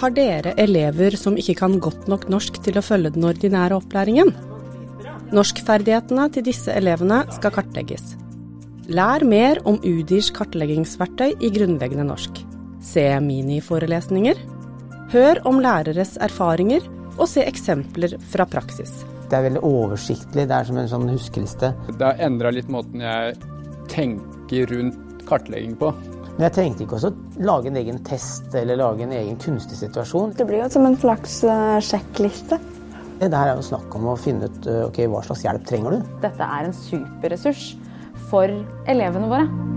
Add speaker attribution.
Speaker 1: Har dere elever som ikke kan godt nok norsk til å følge den ordinære opplæringen? Norskferdighetene til disse elevene skal kartlegges. Lær mer om UDIrs kartleggingsverktøy i grunnleggende norsk. Se miniforelesninger. Hør om læreres erfaringer, og se eksempler fra praksis.
Speaker 2: Det er veldig oversiktlig, det er som en sånn huskeliste.
Speaker 3: Det har endra litt måten jeg tenker rundt kartlegging på.
Speaker 2: Men jeg trengte ikke også lage en egen test eller lage en egen kunstig situasjon.
Speaker 4: Det blir jo som en slags eh, sjekkliste.
Speaker 2: Det her er jo snakk om å finne ut eh, ok, hva slags hjelp trenger du.
Speaker 5: Dette er en superressurs for elevene våre.